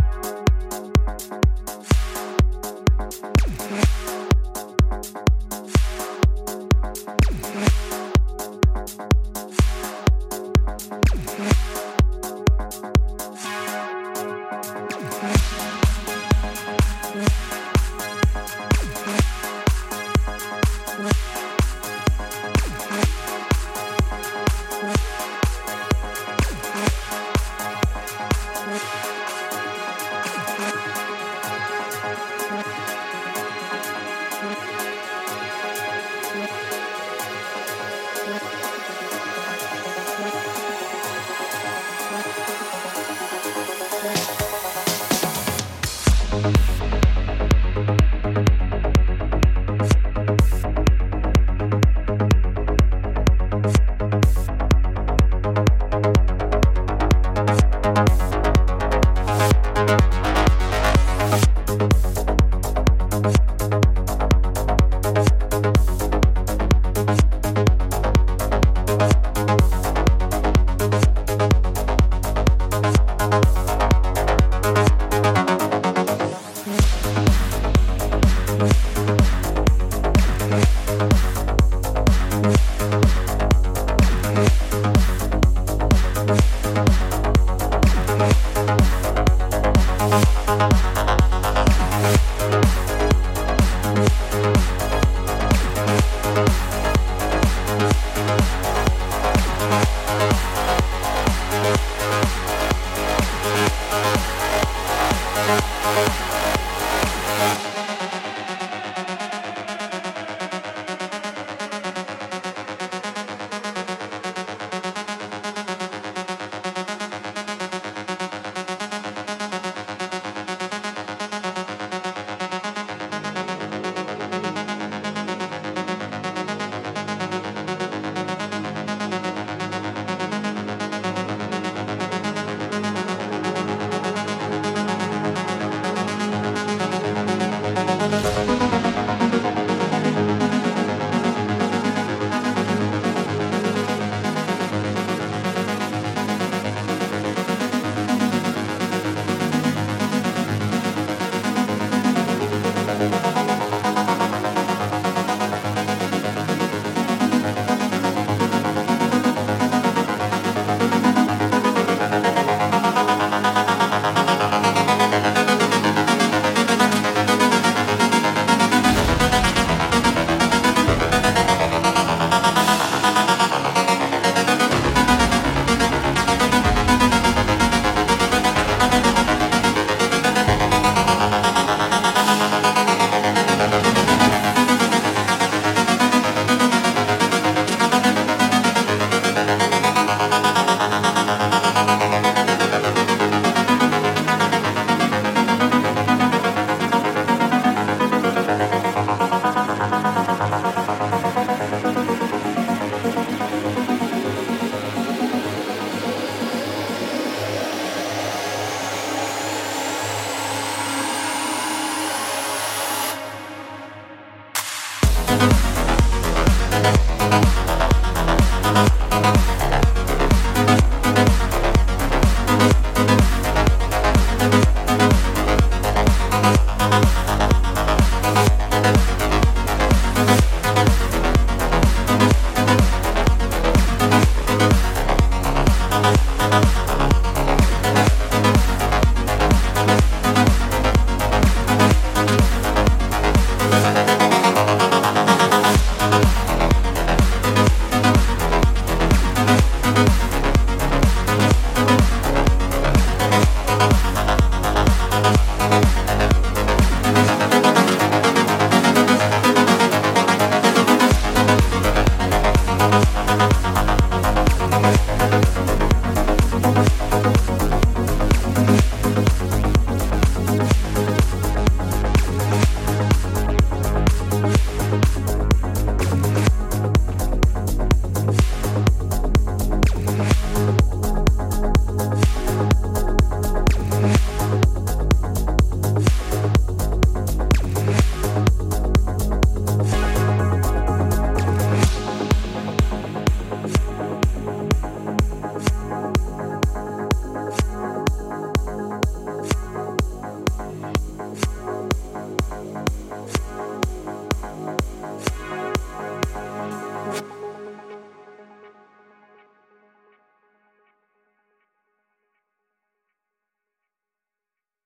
Bye. Bye.